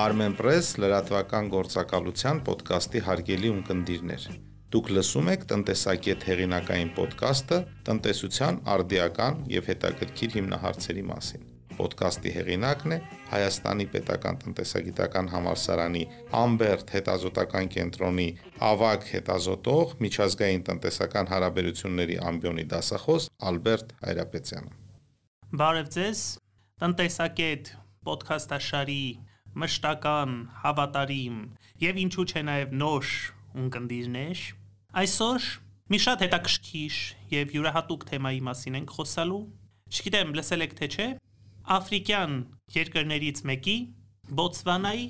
Armenpress լրատվական գործակալության ոդկասթի հարգելի ունկնդիրներ։ Դուք լսում եք տնտեսակետ հեղինակային ոդկասթը տնտեսության արդիական եւ հետաքրքիր հիմնահարցերի մասին ոդկասթի հեղինակն է Հայաստանի Պետական տնտեսագիտական համալսարանի Ամբերտ հետազոտական կենտրոնի ավագ հետազոտող միջազգային տնտեսական հարաբերությունների ամբիոնի դասախոս Ալբերտ Հայրապետյանը։ Բարև ձեզ, տնտեսակետ ոդքասթաշարի մշտական հավատարիմ եւ ինչու՞ չէ նաեւ նոր ունկնդիրներ։ Այսօր մի շատ հետաքրքիր եւ յուրահատուկ թեմայի մասին ենք խոսալու։ Չգիտեմ, լսել եք թե չէ, աֆրիկյան երկրներից մեկի Բոտսվանայի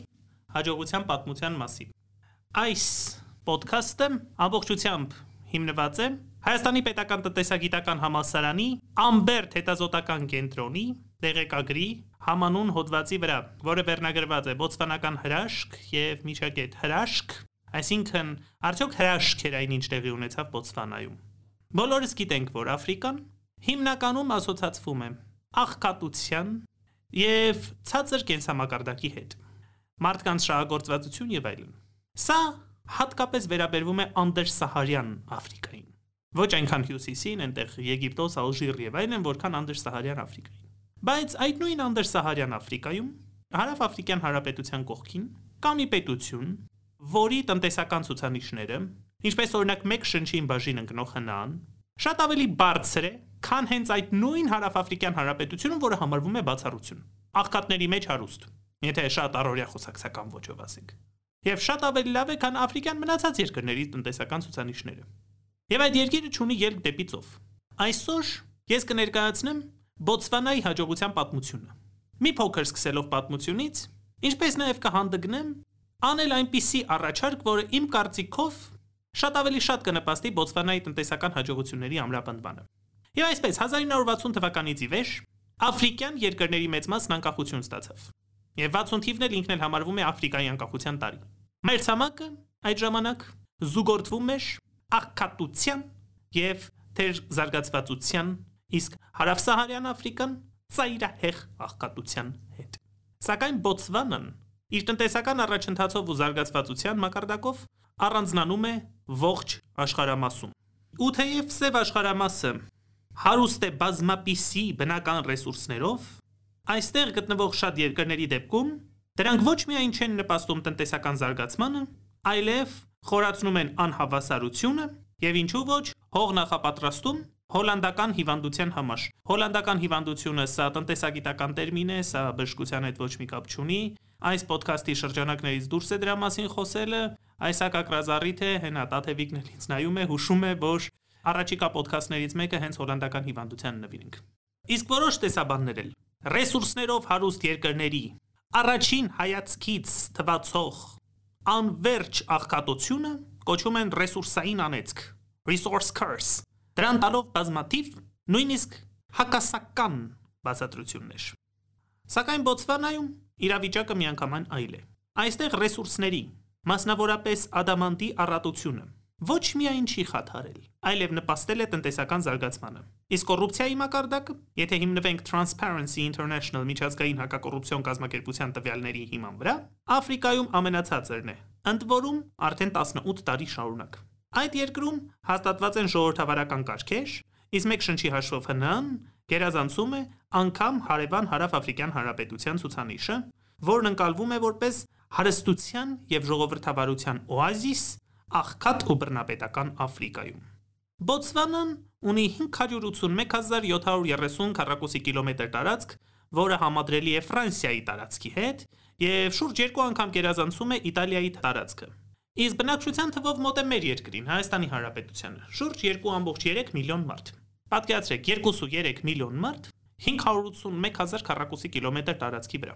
հաջողության պատմության մասին։ Այս ոդքասթը ամբողջությամբ հիմնված է Հայաստանի Պետական Տնտեսագիտական Համալսարանի Ամբերտ հետազոտական կենտրոնի տեղեկագրի համանուն հոդվածի վրա, որը վերնագրված է Բոտսվանական հրաշք եւ միջակետ հրաշք, այսինքն արդյոք հրաշք էր այն ինչ տեղի ունեցավ Բոտսվանայում։ Բոլորս գիտենք, որ Աֆրիկան հիմնականում ասոցացվում է աղքատության եւ ցածր կենսամակարդակի հետ, մարդկանց շահագործվածություն եւ այլն։ Սա հատկապես վերաբերվում է անդերսահարյան Աֆրիկային։ Ոչ այնքան հյուսիսին, այնտեղ Եգիպտոս, Ալժիր եւ այլն, որքան անդերսահարյան Աֆրիկային։ Բայց այդ նույն անդերսահարյան Աֆրիկայում Հարավ-Աֆրիկյան Հանրապետության կողքին կա մի պետություն, որի տնտեսական ցուցանիշները, ինչպես օրինակ մեկ շնչին բաժին ընկնող հնան, շատ ավելի բարձր է, քան հենց այդ նույն հարավաֆրիկյան հանրապետությունը, որը համարվում է բացառություն։ Աղքատների մեջ հարուստ, եթե շատ առօրյա խոսակցական ոճով ասենք։ Եվ շատ ավելի լավ է, քան աֆրիկյան մնացած երկրների տնտեսական ցուցանիշները։ Եվ այդ երկիրը ունի ելք դեպի ծով։ Այսօր ես կներկայացնեմ Բոտսվանայի հաջողության պատմությունը։ Մի փոքր սկսելով պատմությունից, ինչպես նաև կհանդգնեմ անել այնպիսի առաջարկ, որը իմ կարծիքով շատ ավելի շատ կնպաստի Բոտսվանայի տնտեսական հաջողությունների ամրապնդմանը։ Եվ այսպես 1960 թվականից ի վեր աֆրիկյան երկրների մեծ մասն անկախություն ստացավ։ Եվ 60 թիվն էլ ինքն էլ համարվում է Աֆրիկայի անկախության տարի։ Մայրցամաքը այդ ժամանակ զուգորդվում էր աղքատության եւ թեր զարգացվածության, իսկ հարավսահարյան Աֆրիկան ծայրահեղ աղքատության հետ։ Սակայն Բոտսվանան իր տնտեսական առաջընթացով ու զարգացվածության մակարդակով առանձնանում է ողջ աշխարհամասում։ Ու թեև սև աշխարհամասը հարուստ է բազմապիսի բնական ռեսուրսներով, այստեղ գտնվող շատ երկրների դեպքում դրանք ոչ միայն չեն նպաստում տնտեսական զարգացմանը, այլև խորացնում են անհավասարությունը եւ ինչու ոչ հող նախապատրաստում հոլանդական հիվանդության համար։ Հոլանդական հիվանդությունը սա տնտեսագիտական տերմին է, սա բժշկության հետ ոչ մի կապ չունի։ Այս ոդքասթի շրջանակներից դուրս է դրա մասին խոսելը։ Այս ակակրազարիթ է, հենա Տաթևիկն էլ ինձ նայում է, հուշում է, որ Առաջիկա ոդքասթներից մեկը հենց հոլանդական հիվանդության նվիրենք։ Իսկ որոշ տեսաբաններ էլ ռեսուրսներով հարուստ երկրների առաջին հայացքից թվացող անverջ աղքատությունը կոչում են ռեսուրսային անեծք, resource curse։ Դրան տալով բազմաթիվ նույնիսկ հակասական բացատրություններ։ Սակայն Բոտսվանայում իրավիճակը միանգամայն այլ է։ Այստեղ ռեսուրսների, մասնավորապես ադամանդի առատությունը ոչ միայն չի խաթարել, այլև նպաստել է տնտեսական զարգացմանը։ Իսկ կոռուպցիայի մակարդակը, եթե հիմնվենք Transparency International միջազգային հակակոռուպցիոն կազմակերպության տվյալների հիման վրա, Աֆրիկայում ամենացածրն է, ընդ որում արդեն 18 տարի շարունակ։ Այդ երկրում հաստատված են ժողովրդավարական կարգեր, իսկ մեկ շնչի հաշվով հնան գերազանցում է անգամ հարևան հարավ-աֆրիկյան հանրապետության ցուցանիշը, որն ընկալվում է որպես հարստության եւ ժողովրդավարության օազիս աղքատ ու բռնապետական Աֆրիկայում։ Բոտսվանան ունի 581730 քառակուսի կիլոմետր տարածք, որը համադրելի է Ֆրանսիայի տարածքի հետ եւ շուրջ 2 անգամ գերազանցում է Իտալիայի տարածքը։ Իսկ բնակչության թվով մոտ է մեր երկրին, Հայաստանի Հանրապետությանը, շուրջ 2.3 միլիոն մարդ։ Պատկերացրեք 2.3 միլիոն մարդ 581000 քառակուսի կիլոմետր տարածքի վրա։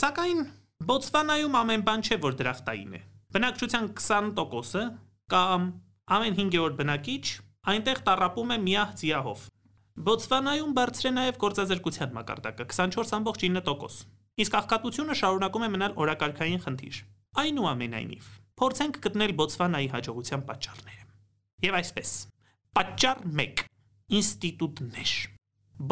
Սակայն Բոտսվանայում ամեն բան չէ, որ դրախտային է։ Բնակչության 20%-ը կամ ամեն 5-րդ բնակիչ այնտեղ տարապում է միահ ձիահով։ Բոտսվանայում բարձր է նաև գործազրկության մակարդակը 24.9%։ Իսկ աղքատությունը շարունակում է մնալ օրակարգային խնդիր։ Այնուամենայնիվ, փորձենք գտնել Բոտսվանայի հաջողության պատճառները։ Եվ այսպես. Պատճառ 1. ինստիտուտներ։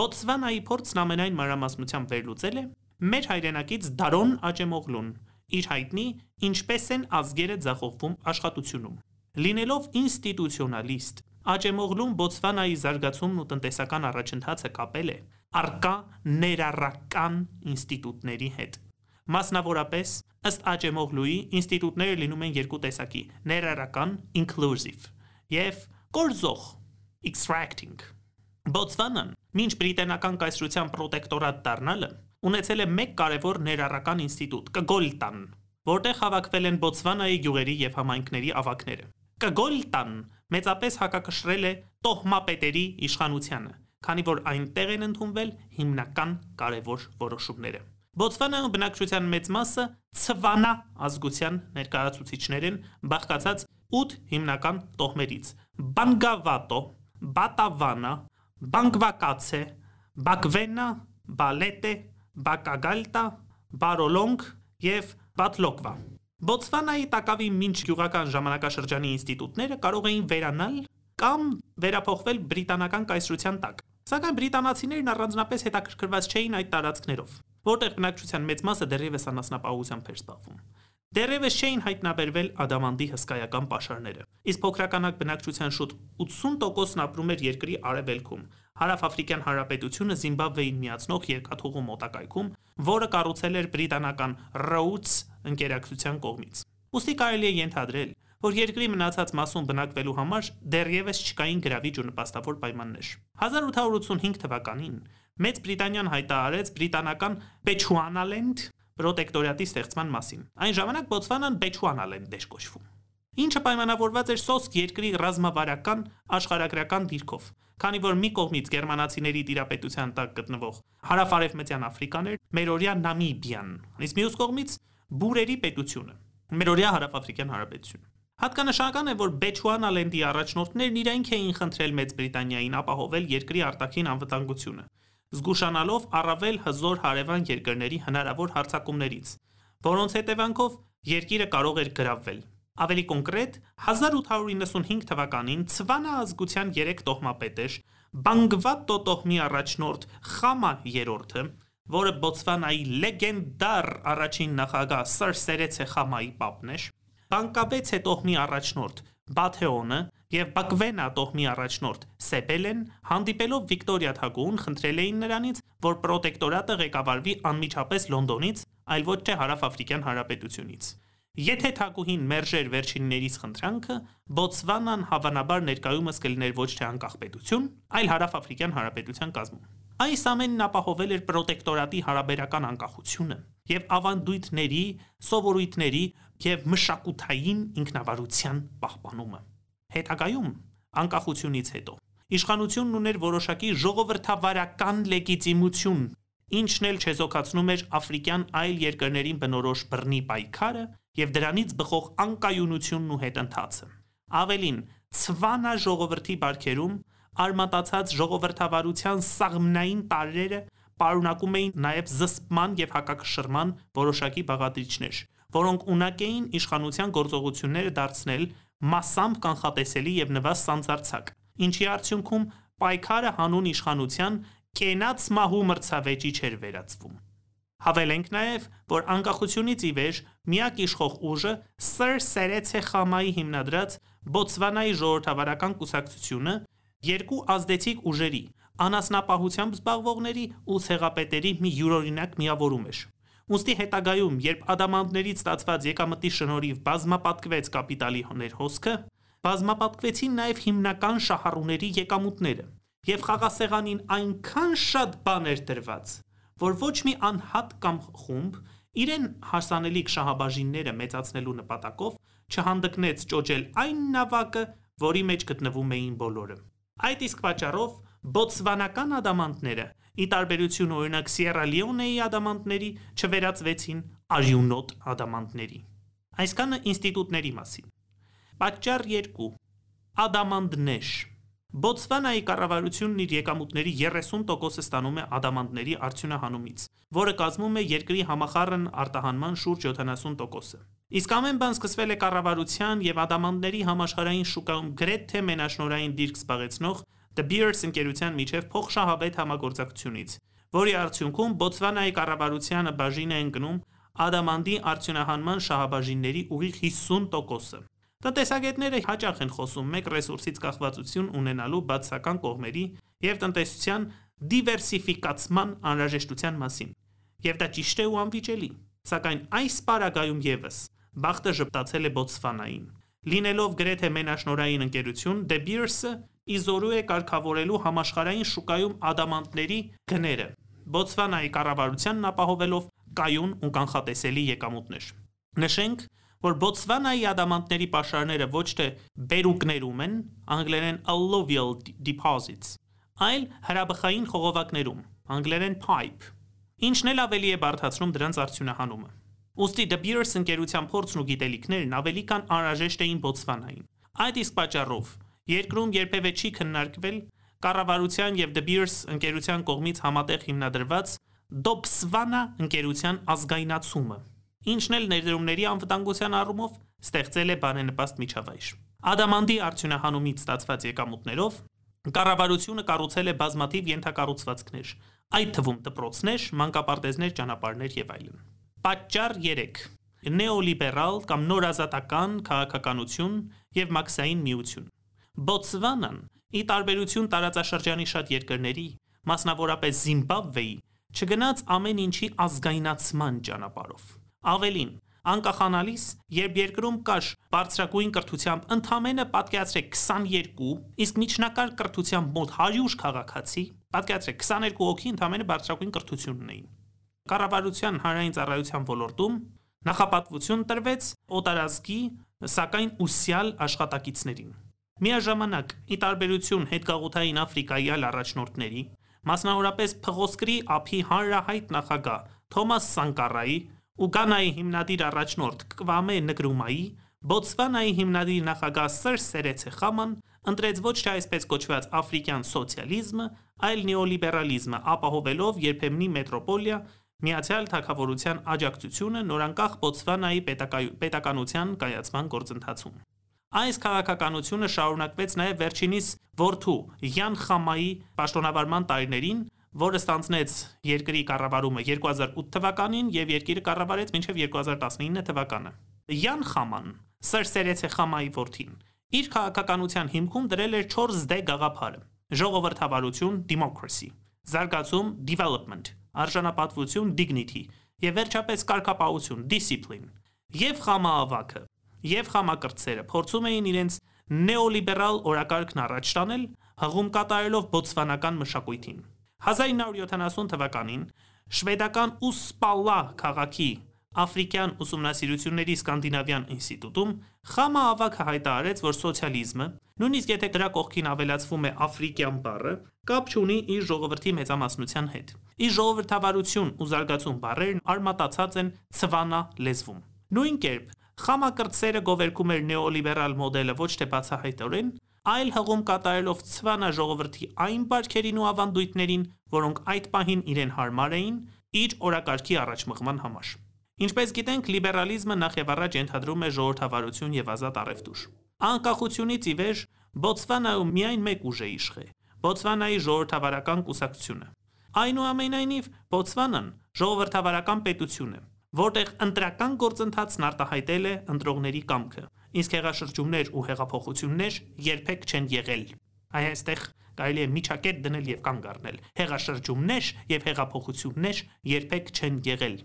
Բոտսվանայի փորձն ամենայն մանրամասնությամբ վերլուծել է մեր հայրենակից Դարոն Աճեմօղլուն իր հայտնի Ինչպես են ազգերը ձախողվում աշխատությունում։ Լինելով ինստիտուցիոնալիստ, Աճեմօղլուն Բոտսվանայի զարգացումն ու տնտեսական առաջընթացը կապել է արկա ներառական ինստիտուտների հետ։ Մասնավորապես, ըստ Աճեմօղլուի, ինստիտուտները լինում են երկու տեսակի՝ ներառական inclusive եւ կորզող extracting։ Բոտսվանան, մինչ բրիտանական կայսրության պրոտեկտորատ դառնալը, ունեցել է մեկ կարևոր ներառական ինստիտուտ՝ Կգոլտան, որտեղ հավաքվել են Բոտսվանայի գյուղերի եւ համայնքների ավակները։ Կգոլտան մեծապես հակակշռել է տոհմապետերի իշխանությանը, քանի որ այնտեղ են ընդունվել հիմնական կարևոր որոշումները։ Բոտսվանայում բնակչության մեծ մասը ցվանա ազգության ներկայացուցիչներ են, բաղկացած 8 հիմնական տոհմերից՝ Բանգավատո, Բատավանա, Բանգվակացե, Բակվենա, Բալետե, Բակագալտա, Բարոլոնգ եւ Բատլոկվա։ Բոտսվանայի տակավի մինչ գյուղական ժամանակաշրջանի ինստիտուտները կարող էին վերանալ կամ վերափոխվել բրիտանական կայսրության տակ։ Սակայն բրիտանացիներն առանձնապես հետաքրքրված չէին այդ տարածքներով, որտեղ բնակչության մեծ մասը դեռևս անասնապահությամբ էր զբաղվում։ Դեռևս չէին հայտնաբերվել ադամանդի հսկայական պաշարները։ Իսկ փոքրականակ բնակչության շուտ 80%-ն ապրում էր երկրի արևելքում, Հարավաֆրիկյան Հանրապետությունը Զիմբաբվեին միացնող երկաթուղու մոտակայքում, որը կառուցել էր բրիտանական Rhodes ընկերակցության կողմից։ Ոստի կարելի է ենթադրել, որ երկրի մնացած մասում բնակվելու համար դեռևս չկային գրավիչ ու նպաստավոր պայմաններ։ 1885 թվականին Մեծ Բրիտանիան հայտարարեց բրիտանական Bechuanaland պրոտեկտորատի ստեղծման մասին։ Այն ժամանակ Բոտսվանան Bechuanaland էր կոչվում ինչը պայմանավորված էր սոսկ երկրի ռազմավարական աշխարհագրական դիրքով, քանի որ մի կողմից գերմանացիների տիրապետության տակ գտնվող հարավարևմտյան Աֆրիկան էր, մերօրյա Նամիբիան, իսկ մյուս կողմից բուրերի պետությունը, մերօրյա հարավաֆրիկյան հանրապետությունը։ Հատկանշական է, որ Բեչուանալենդի առաջնորդներն իրենք էին խնդրել Մեծ Բրիտանիային ապահովել երկրի արտաքին անվտանգությունը, զգուշանալով առավել հզոր հարևան երկրների հնարավոր հարձակումներից, որոնց հետևանքով երկիրը կարող էր գրավվել։ Ավելի կոնկրետ, 1895 թվականին Ցվանա ազգության 3 տոհմապետեր Բանգվատո տոհմի առաջնորդ Խամա III, որը Բոտսվանայի լեգենդար առաջին նախագահ Սր Սերեցե Խամայի պապն էր, Բանկաբեցե տոհմի առաջնորդ Բաթեոնը եւ Բակվենա տոհմի առաջնորդ Սեպելեն հանդիպելով Վիկտորիա Թագուհուն խնդրել էին նրանից, որ պրոտեկտորատը ղեկավարվի անմիջապես Լոնդոնից, այլ ոչ թե Հարավաֆրիկյան Հանրապետությունից։ Եթե Թագուհին մերժեր վերջիններից խնդրանքը, Բոտսվանան հավանաբար ներկայումս կլիներ ոչ թե անկախ պետություն, այլ Հարավաֆրիկյան Հանրապետության կազմում։ Այս ամենն ապահովել էր պրոտեկտորատի հարաբերական անկախությունը եւ ավանդույթների, սովորույթների եւ մշակութային ինքնավարության պահպանումը։ Հետագայում անկախությունից հետո իշխանությունն ուներ որոշակի ժողովրդավարական լեգիտիմություն, ինչն էլ չեզոքացնում էր աֆրիկյան այլ երկրներին բնորոշ բռնի պայքարը եւ դրանից բխող անկայունությունն ու հետընթացը։ Ավելին, ցվանա ժողովրդի բարքերում արմատացած ժողովրդավարության սաղմնային տարրերը պարունակում էին նաև զսպման եւ հակակշռման որոշակի բաղադրիչներ, որոնք ունակ էին իշխանության գործողությունները դարձնել massամբ կանխատեսելի եւ նվազ սանձարցակ, ինչի արդյունքում պայքարը հանուն իշխանության կենաց մահու մրցավեճի չէր վերածվում։ Հավելենք նաև, որ անկախությունից ի վեր միակ իշխող ուժը Սր Սերեցե Խամայի հիմնադրած Բոտսվանայի ժողովրդավարական կուսակցությունը երկու ազդեցիկ ուժերի՝ անասնապահությամբ զբաղվողների ու ցեղապետերի մի յուրօրինակ միավորում էր։ Ոստի հետագայում, երբ ադամանդներից ստացված եկամտի շնորհիվ բազմապատկվեց կապիտալի ներհոսքը, բազմապատկվեցին նաև հիմնական շահառուների եկամուտները, եւ խաղասեղանին այնքան շատ բան էր դրված, որ ոչ մի անհատ կամ խումբ իրեն հասանելիք շահաբաժինները մեծացնելու նպատակով չհանդգնեց ճոճել այն նավակը, որի մեջ գտնվում էին բոլորը։ Այդ իսկ պատճառով բոտսվանական ադամանդները, ի տարբերություն օրինակ Սիերա Լիոնեի ադամանդների, չվերածվեցին արյունոտ ադամանդների։ Այսքանը ինստիտուտների մասին։ Պատճառ 2. Ադամանդներ Բոտսվանայի կառավարությունն իր եկամուտների 30%-ը ստանում է ադամանդների արդյունահանումից, որը կազմում է երկրի համախառն արտահանման շուրջ 70%-ը։ Իսկ ամեն բան սկսվել է կառավարության եւ ադամանդների համաշխարհային շուկայում գրեթե մենաշնորային դիրք զբաղեցնող The Beers ընկերության միջև փոխշահավետ համագործակցությունից, որի արդյունքում Բոցվանայի կառավարությանը բաժին է ընկնում ադամանդի արդյունահանման շահաբաժինների ուղիղ 50%-ը։ Տնտեսագետները հաճախ են խոսում մեկ ռեսուրսից կախվածություն ունենալու բացական կողմերի եւ տնտեսության դիվերսիֆիկացման անհրաժեշտության մասին։ Եվ դա ճիշտ է ու անվիճելի։ Սակայն այս պարագայում եւս բախտը ժպտացել է Բոցվանային։ Լինելով գրեթե մենաշնորային ընկերություն, De Beers-ը իզորու է կարգավորելու համաշխարհային շուկայում ադամանդների գները։ Բոցվանայի կառավարությանն ապահովելով կայուն ու կանխատեսելի եկամուտներ։ Նշենք, որ Բոցվանայի ադամանդների պաշարները ոչ թե բերուկներում են, անգլերեն alluvial deposits, այլ հրաբխային խողովակներում, անգլերեն pipe, ինչն էլ ավելի է բարդացնում դրանց արդյունահանումը։ Ոստի De Beers ընկերության փորձն ու գիտելիքներն ավելի կան անհրաժեշտ էին Բոցվանային։ Այդ իսկ պատճառով երկրում երբևէ չի քննարկվել կառավարության եւ De Beers ընկերության կողմից համատեղ հիմնադրված Dobsvana ընկերության ազգայնացումը, ինչն էլ ներդրումների անվտանգության առումով ստեղծել է բարենպաստ միջավայր։ Ադամանդի արդյունահանումից ստացված եկամուտներով կառավարությունը կառուցել է բազմաթիվ ենթակառուցվածքներ, այդ թվում դպրոցներ, մանկապարտեզներ, ճանապարհներ եւ այլն։ Պատճառ 3. Նեոլիբերալ կամ նորազատական քաղաքականություն եւ մաքսային միություն։ Բոցվանան, ի տարբերություն տարածաշրջանի շատ երկրների, մասնավորապես Զիմբաբվեի, չգնաց ամեն ինչի ազգայնացման ճանապարհով։ Ավելին, անկախանալիս, երբ երկրում կար բարձրագույն կրթությամբ ընդամենը պատկերացրեք 22, իսկ միջնակարգ կրթությամբ մոտ 100 քաղաքացի, պատկերացրեք 22 հոգի ընդամենը բարձրագույն կրթություն ունեին։ Կառավարության հանրային ծառայության ոլորտում նախապատվություն տրվեց օտարազգի, սակայն ուսյալ աշխատակիցներին։ Միաժամանակ, ի տարբերություն հետգաղութային Աֆրիկայի այլ առաջնորդների, մասնավորապես փղոսկրի ափի հանրահայտ նախագահ Թոմաս Սանկարայի ու Գանայի հիմնադիր առաջնորդ Կվամե Նկրումայի, Բոցվանայի հիմնադիր նախագահ Սեր Սերեցե Խաման ընտրեց ոչ թե այսպես կոչված աֆրիկյան սոցիալիզմը, այլ նեոլիբերալիզմը, ապահովելով երբեմնի մետրոպոլիա Միացյալ Թագավորության աջակցությունը նորանկախ Բոցվանայի պետականության կայացման գործընթացում։ Այս քաղաքականությունը շարունակվեց նաև վերջինիս որդու Յան Խամայի պաշտոնավարման տարիներին, որը ստանձնեց երկրի կառավարումը 2008 թվականին եւ երկիրը կառավարեց մինչեւ 2019 թվականը։ Յան Խաման, Սեր Սերեցե Խամայի որդին, իր քաղաքականության հիմքում դրել էր 4 դե գաղափարը. ժողովրդավարություն, democracy, զարգացում, development, արժանապատվություն, dignity եւ վերջապես կարգապահություն, discipline։ Եվ խամաավաքը, եւ խամակրտսերը փորձում էին իրենց նեոլիբերալ օրակարգն առաջ տանել, հղում կատարելով բոցվանական մշակույթին։ 1970 թվականին շվեդական Ուսպալլա քաղաքի Աֆրիկյան ուսումնասիրությունների սկանդինավյան ինստիտուտում Խամա ավակը հայտարարեց, որ սոցիալիզմը, նույնիսկ եթե դրա կողքին ավելացվում է աֆրիկյան բառը, կապ չունի իր ժողովրդի մեծամասնության հետ։ Իր ժողովրդավարություն ու զարգացում բառերն արմատացած են ցվանա լեզվում։ Նույն կերպ Խամակրտսերը գովերքում էր նեոլիբերալ մոդելը ոչ թե բացահայտորեն, այլ հղում կատարելով ցվանա ժողովրդի այն բարքերին ու ավանդույթներին, որոնք այդ պահին իրեն հարմար էին իր օրակարգի առաջմղման համար։ Ինչպես գիտենք, լիբերալիզմը նախ եւ առաջ ենթադրում է ժողովրդավարություն եւ ազատ առևտուր։ Անկախությունից ի վեր Բոցվանայում միայն մեկ ուժ է իշխե՝ Բոցվանայի ժողովրդավարական կուսակցությունը։ Այնուամենայնիվ, Բոցվանան ժողովրդավարական պետություն է, որտեղ ընտրական գործընթացն արտահայտել է ընտրողների կամքը, իսկ հեղաշրջումներ ու հեղափոխություններ երբեք չեն եղել։ Այստեղ կարելի է միջակետ դնել եւ կանգ առնել։ Հեղաշրջումներ եւ հեղափոխություններ երբեք չեն եղել։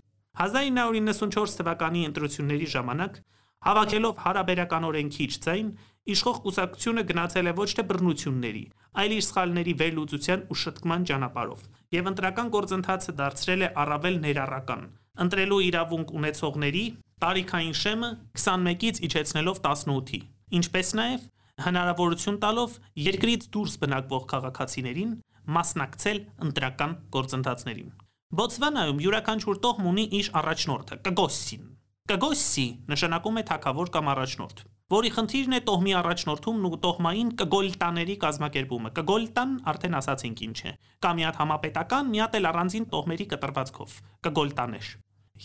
1994 թվականի ընտրությունների ժամանակ Հավաքելով հարաբերականորեն քիչ ձայն, իշխող կուսակցությունը գնացել է ոչ թե բռնությունների, այլ իր սխալների վերլուծության ու շտկման ճանապարհով, եւ ընտրական գործընթացը դարձրել է առավել ներառական, ընտրելու իրավունք ունեցողների տարիքային շեմը 21-ից իջեցնելով 18-ի, ինչպես նաև հնարավորություն տալով երկրից դուրս բնակվող քաղաքացիներին մասնակցել ընտրական գործընթացներին։ Բոցվանայում յուրաքանչյուր տոհմ ունի իր առաջնորդը՝ Կգոսին։ Կգոսի նշանակում է թակավոր կամ առաջնորդ, որի խնդիրն է տոհմի առաջնորդումն ու տոհմային կգոլտաների կազմակերպումը։ Կգոլտան արդեն ասացինք ինչ է։ Կամ մի հատ համապետական, մի հատ էլ առանձին տոհմերի կտրվածքով։ Կգոլտաներ։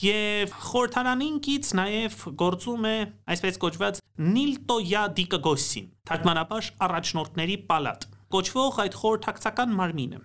Եվ խորհրդարանին կից նաև գործում է այսպես կոչված Նիլտոյա Դիկգոսին, թարգմանաբար առաջնորդների պալատ։ կոչվող այդ խորհրդակցական մարմինը,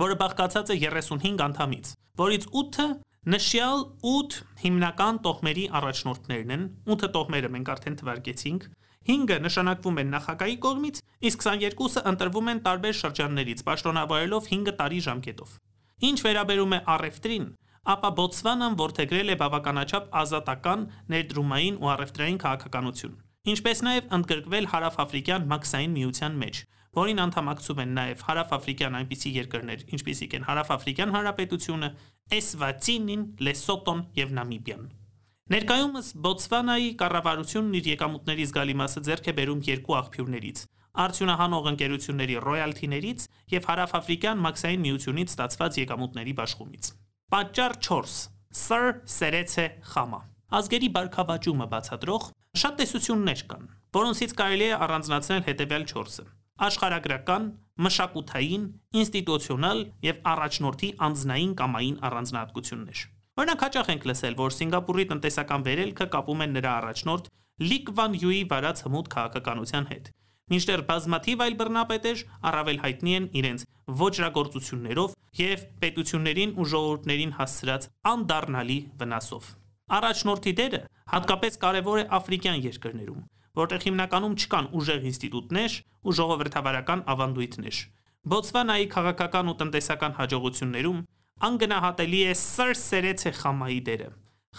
որը բաղկացած է 35 անդամից, որից 8-ը նշյալ 8 հիմնական տոհմերի առաջնորդներն են, 8 տոհմերը մենք արդեն թվարկեցինք, 5-ը նշանակվում են նախագահի կողմից, իսկ 22-ը ընտրվում են տարբեր շրջաններից, պաշտոնավարելով 5 տարի ժամկետով։ Ինչ վերաբերում է առևտրին, ապա Բոտսվանան որդեգրել է բավականաչափ ազատական, ներդրումային ու առևտրային քաղաքականություն, ինչպես նաև ընդգրկվել հարավաֆրիկյան մաքսային միության մեջ, որին անդամակցում են նաև հարավաֆրիկյան այնպիսի երկրներ, ինչպիսիք են հարավաֆրիկյան հանրապետությունը, Էսվացինին, Լեսոտոն եւ Նամիբիան։ Ներկայումս Բոտսվանայի կառավարությունն իր եկամուտների զգալի մասը ձեռք է բերում երկու աղբյուրներից՝ արդյունահանող ընկերությունների ռոյալթիներից եւ հարավաֆրիկյան մաքսային միությունից ստացված եկամուտների բաշխումից։ Պատճառ 4. Sir Seretse Khama Ազգերի բարգավաճումը բացատրող շատ տեսություններ կան, որոնցից կարելի է առանձնացնել հետևյալ 4-ը աշխարհագրական, մշակութային, ինստիտուցիոնալ եւ առաջնորդի անձնային կամային առանձնահատկություններ։ Օրինակ հաճախ ենք լսել, որ Սինգապուրի տնտեսական վերելքը կապում են նրա առաջնորդ Լիկ Վան Յուի վարած հմուտ քաղաքականության հետ։ Մինչդեռ բազմաթիվ այլ բռնապետեր առավել հայտնի են իրենց ոչրագործություններով եւ պետություններին ու ժողովուրդներին հասցրած անդառնալի վնասով։ Առաջնորդի դերը հատկապես կարևոր է աֆրիկյան երկրներում, որտեղ հիմնականում չկան ուժեղ ինստիտուտներ ու ժողովրդավարական ավանդույթներ։ Բոցվանայի քաղաքական ու տնտեսական հաջողություններում անգնահատելի է Սր Սերեցե Խամայի դերը։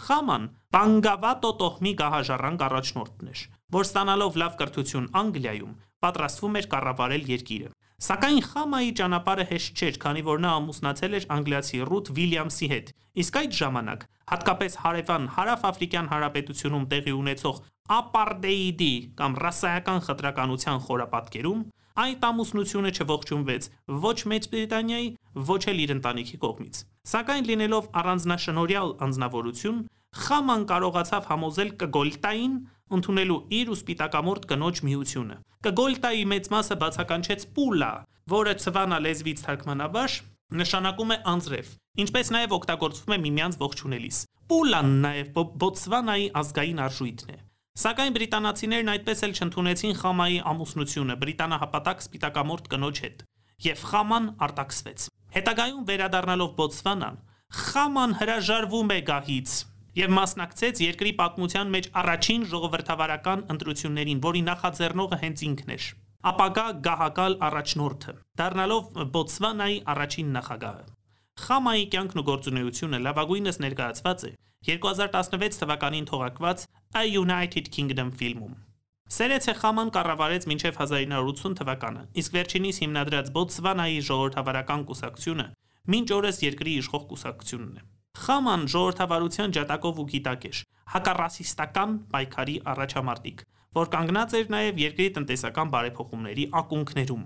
Խաման Բանգավատո տոհմի գահաժառանգ առաջնորդն էր, որ ստանալով լավ կրթություն Անգլիայում պատրաստվում էր կառավարել երկիրը։ Սակայն Խամայի ճանապարհը հեշտ չէր, քանի որ նա ամուսնացել էր անգլիացի Ռութ Վիլյամսի հետ։ Իսկ այդ ժամանակ, հատկապես հարևան Հարավ-Աֆրիկյան Հանրապետությունում տեղի ունեցող ապարտեիդի կամ ռասայական խտրականության խորապատկերում, այդ ամուսնությունը չողջունվեց ոչ Մեծ Բրիտանիայի, ոչ էլ իր ընտանիքի կողմից։ Սակայն լինելով առանձնաշնորհյալ անznավորություն, Խաման կարողացավ համոզել Կգոլտային ընդունելու իր ու սպիտակամորտ կնոջ միությունը։ Կգոլտայի մեծ մասը բացականչեց Պուլա, որը ցվանա լեզվից թարգմանաբար նշանակում է անձրև, ինչպես նաև օգտագործվում է միմյանց ողջունելիս։ Պուլան նաև Բոտսվանայի ազգային արժույթն է։ Սակայն բրիտանացիներն այդպես էլ չընդունեցին Խամայի ամուսնությունը բրիտանահապատակ սպիտակամորտ կնոջ հետ, եւ Խաման արտաքսվեց։ Հետագայում վերադառնալով Բոտսվանան, Խաման հրաժարվում է գահից եւ մասնակցեց երկրի պատմության մեջ առաջին ժողովրդավարական ընտրություններին, որի նախաձեռնողը հենց ինքն էր. Ապագա գահակալ առաջնորդը, դառնալով Բոտսվանայի առաջին նախագահը։ Խամայի կյանքն ու գործունեությունը լավագույնս ներկայացված է 2016 թվականին թողարկված A United Kingdom ֆիլմում։ Սերեցե Խաման կառավարեց մինչև 1980 թվականը, իսկ վերջինիս հիմնադրած Բոտսվանայի ժողովրդավարական կուսակցությունը մինչ օրս երկրի իշխող կուսակցությունն է։ Խաման ժողովրդավարության ջատակով ու գիտակ էր, հակառասիստական պայքարի առաջամարտիկ, որ կանգնած էր նաև երկրի տնտեսական բարեփոխումների ակունքներում։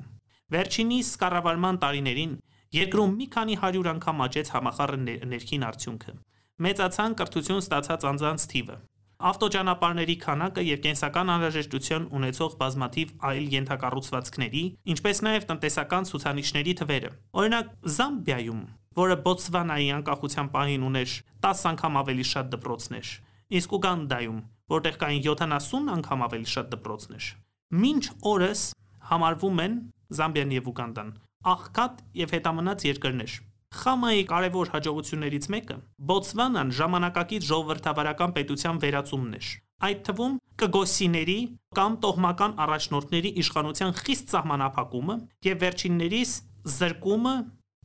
Վերջինիս կառավարման տարիներին Երկրում մի քանի 100 անգամ աճեց համախառն ներքին արդյունքը։ Մեծացան կրթություն ստացած անձանց թիվը։ Ավտոճանապարհների քանակը եւ կենսական անհրաժեշտություն ունեցող բազմաթիվ այլ ենթակառուցվածքների, ինչպես նաեւ տնտեսական ցուցանիշների թվերը։ Օրինակ Զամբիայում, որը Բոտսվանայի անկախության պահին ուներ 10 անգամ ավելի շատ դպրոցներ, իսկ Ուգանդայում, որտեղ կային 70 անգամ ավելի շատ դպրոցներ։ Մինչ օրս համարվում են Զամբիան եւ Ուգանդան աղքատ եւ հետամնաց երկրներ։ Խամայի կարևոր հաջողություններից մեկը Բոտսվանան ժամանակակից ժողովրդավարական պետության վերածումն էր։ Այդ թվում կգոսիների կամ տոհմական առաջնորդների իշխանության խիստ սահմանափակումը եւ վերջիններիս զրկումը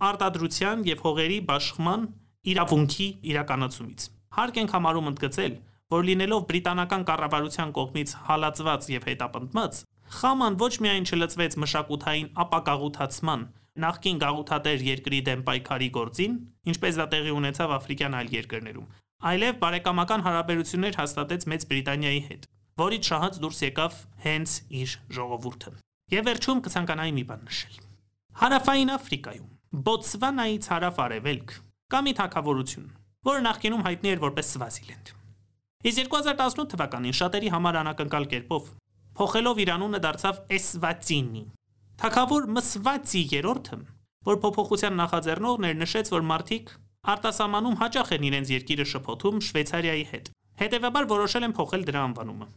արտադրության եւ հողերի բաշխման իրավունքի իրականացումից։ Հարկ ենք համարում ընդգծել, որ լինելով բրիտանական կառավարության կողմից հալածված եւ հետապնդված, Խաման ոչ միայն չլծվեց մշակութային ապակաղութացման նախկին գաղութատեր երկրի դեմ պայքարի գործին, ինչպես դա տեղի ունեցավ աֆրիկյան այլ երկրներում, այլև բարեկամական հարաբերություններ հաստատեց Մեծ Բրիտանիայի հետ, որից շահած դուրս եկավ հենց իր ժողովուրդը։ Եվ վերջում կցանկանայի մի բան նշել։ Հարավային Աֆրիկայում Բոտսվանայից հարավ-արևելք կա մի թակավորություն, որը նախկինում հայտնի էր որպես Սվազիլենդ։ Իսկ 2018 թվականին շատերի համար անակնկալ կերպով փոխելով իր անունը դարձավ Էսվատինի։ Թակավոր Մսվացի երրորդը, որ փոփոխության նախաձեռնողն էր, նշեց, որ մարդիկ արտասահմանում հաճախ են իրենց երկիրը շփոթում Շվեյցարիայի հետ։ Հետևաբար որոշել են փոխել դրա անվանումը։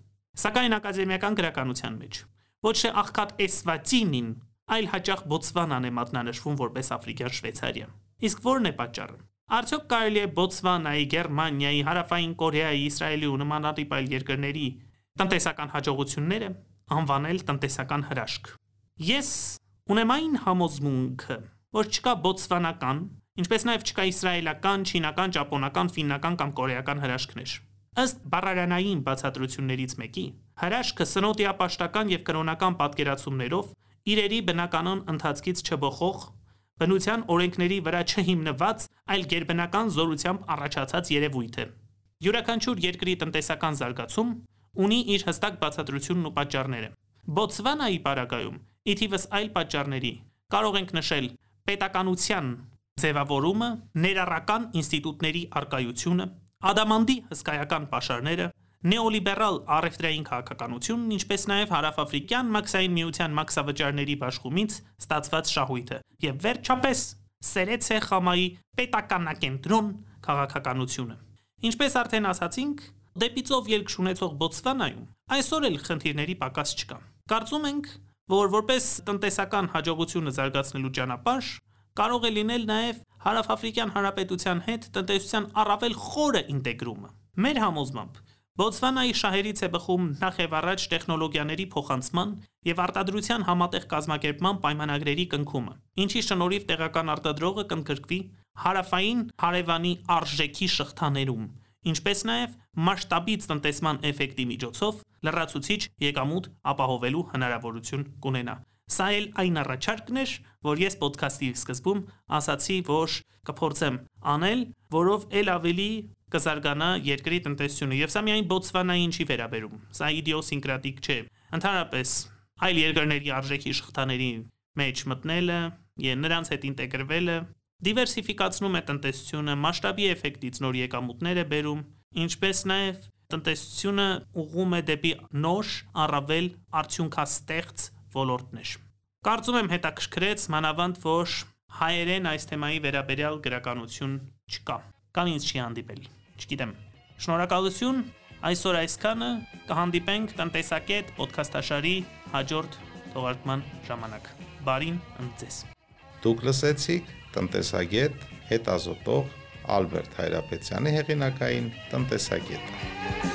Սակայն ակադեմիական գրականության մեջ ոչ թե աղքատ Էսվատինին, այլ հաճախ Բոտսվանան է մատնանշվում որպես Աֆրիկյան Շվեյցարիա։ Իսկ ո՞րն է պատճառը։ Արդյոք կարելի է Բոտսվանայի, Գերմանիայի, Հարավային Կորեայի, Իսրայելի ու նմանատիպ այլ երկրների տնտեսական հաջողությունները անվանել տնտեսական հրաշք։ Ես ունեմ այն համոզմունքը, որ չկա Բոտսվանական, ինչպես նաև չկա իսրայելական, չինական, ճապոնական, ֆիննական կամ կորեական հրաշքներ։ Ըստ բառարանային բացատրություններից մեկի, հրաշքը սնոտիապաշտական եւ կրոնական պատկերացումներով իրերի բնականon ընթացքից չբխող բնության օրենքների վրա չհիմնված, այլ ģերբնական զորությամբ առաջացած երևույթ է։ Յուրաքանչյուր երկրի տնտեսական զարգացում ունի իր հստակ բացատրությունն ու պատճառները։ Բոտսվանայի պարագայում, իթիվս այլ պատճառների, կարող ենք նշել պետականության ձևավորումը, ներառական ինստիտուտների արկայությունը, ադամանդի հսկայական պաշարները, նեոլիբերալ առևտրային քաղաքականությունն, ինչպես նաև հարավաֆրիկյան մաքսային միության մաքսավճարների բաշխումից ստացված շահույթը, եւ վերջապես Սերեցե խամայի պետականակենտրոն քաղաքականությունը։ Ինչպես արդեն ասացինք, դեպիցով ելք շունեցող Բոտսվանայում այսօր էլ խնդիրների պակաս չկա։ Կարծում ենք, որ որպես տնտեսական հաջողությունը զարգացնելու ճանապարհ կարող է լինել նաև Հարավաֆրիկյան Հանրապետության հետ տնտեսության առավել խորը ինտեգրումը։ Մեր համոզմամբ Բոտսվանայի շահերից է բխում նախ եւ առաջ տեխնոլոգիաների փոխանցման եւ արտադրության համատեղ կազմակերպման պայմանագրերի կնքումը, ինչի շնորհիվ տեղական արտադրողը կընդգրկվի հարավային հարևանի արժեքի շղթաներում, ինչպես նաև մասշտաբից տնտեսման էֆեկտի միջոցով լրացուցիչ եկամուտ ապահովելու հնարավորություն կունենա։ Սա էլ այն առաջարկն էր, որ ես ոդքասթի սկզբում ասացի, որ կփորձեմ անել, որով ել ավելի կզարգանա երկրի տնտեսությունը եւ սա միայն Բոտսվանային չի վերաբերում։ Սա իդիոսինկրատիկ չէ։ Ընդհանրապես այլ երկրների արժեքի շղթաների մեջ մտնելը եւ նրանց հետ ինտեգրվելը դիվերսիֆիկացնում է տնտեսությունը, մասշտաբի էֆեկտից նոր եկամուտներ է բերում, ինչպես նաեւ տնտեսությունը ուղղում է դեպի նոր, առավել արդյունքաստեղծ ոլորտներ։ Կարծում եմ հետաքրքրեց մանավանդ որ հայերեն այս թեմայի վերաբերյալ գրականություն չկա։ Կան ինձ չի հանդիպել չգիտեմ։ Շնորհակալություն այսօր այսքանը կհանդիպենք տնտեսակետ ոդքասթաշարի հաջորդ թողարկման ժամանակ։ Բարին ընձես։ Դուք լսեցիք տնտեսագետ հետազոտող Ալբերտ Հայրապետյանի հեղինակային տնտեսագետը։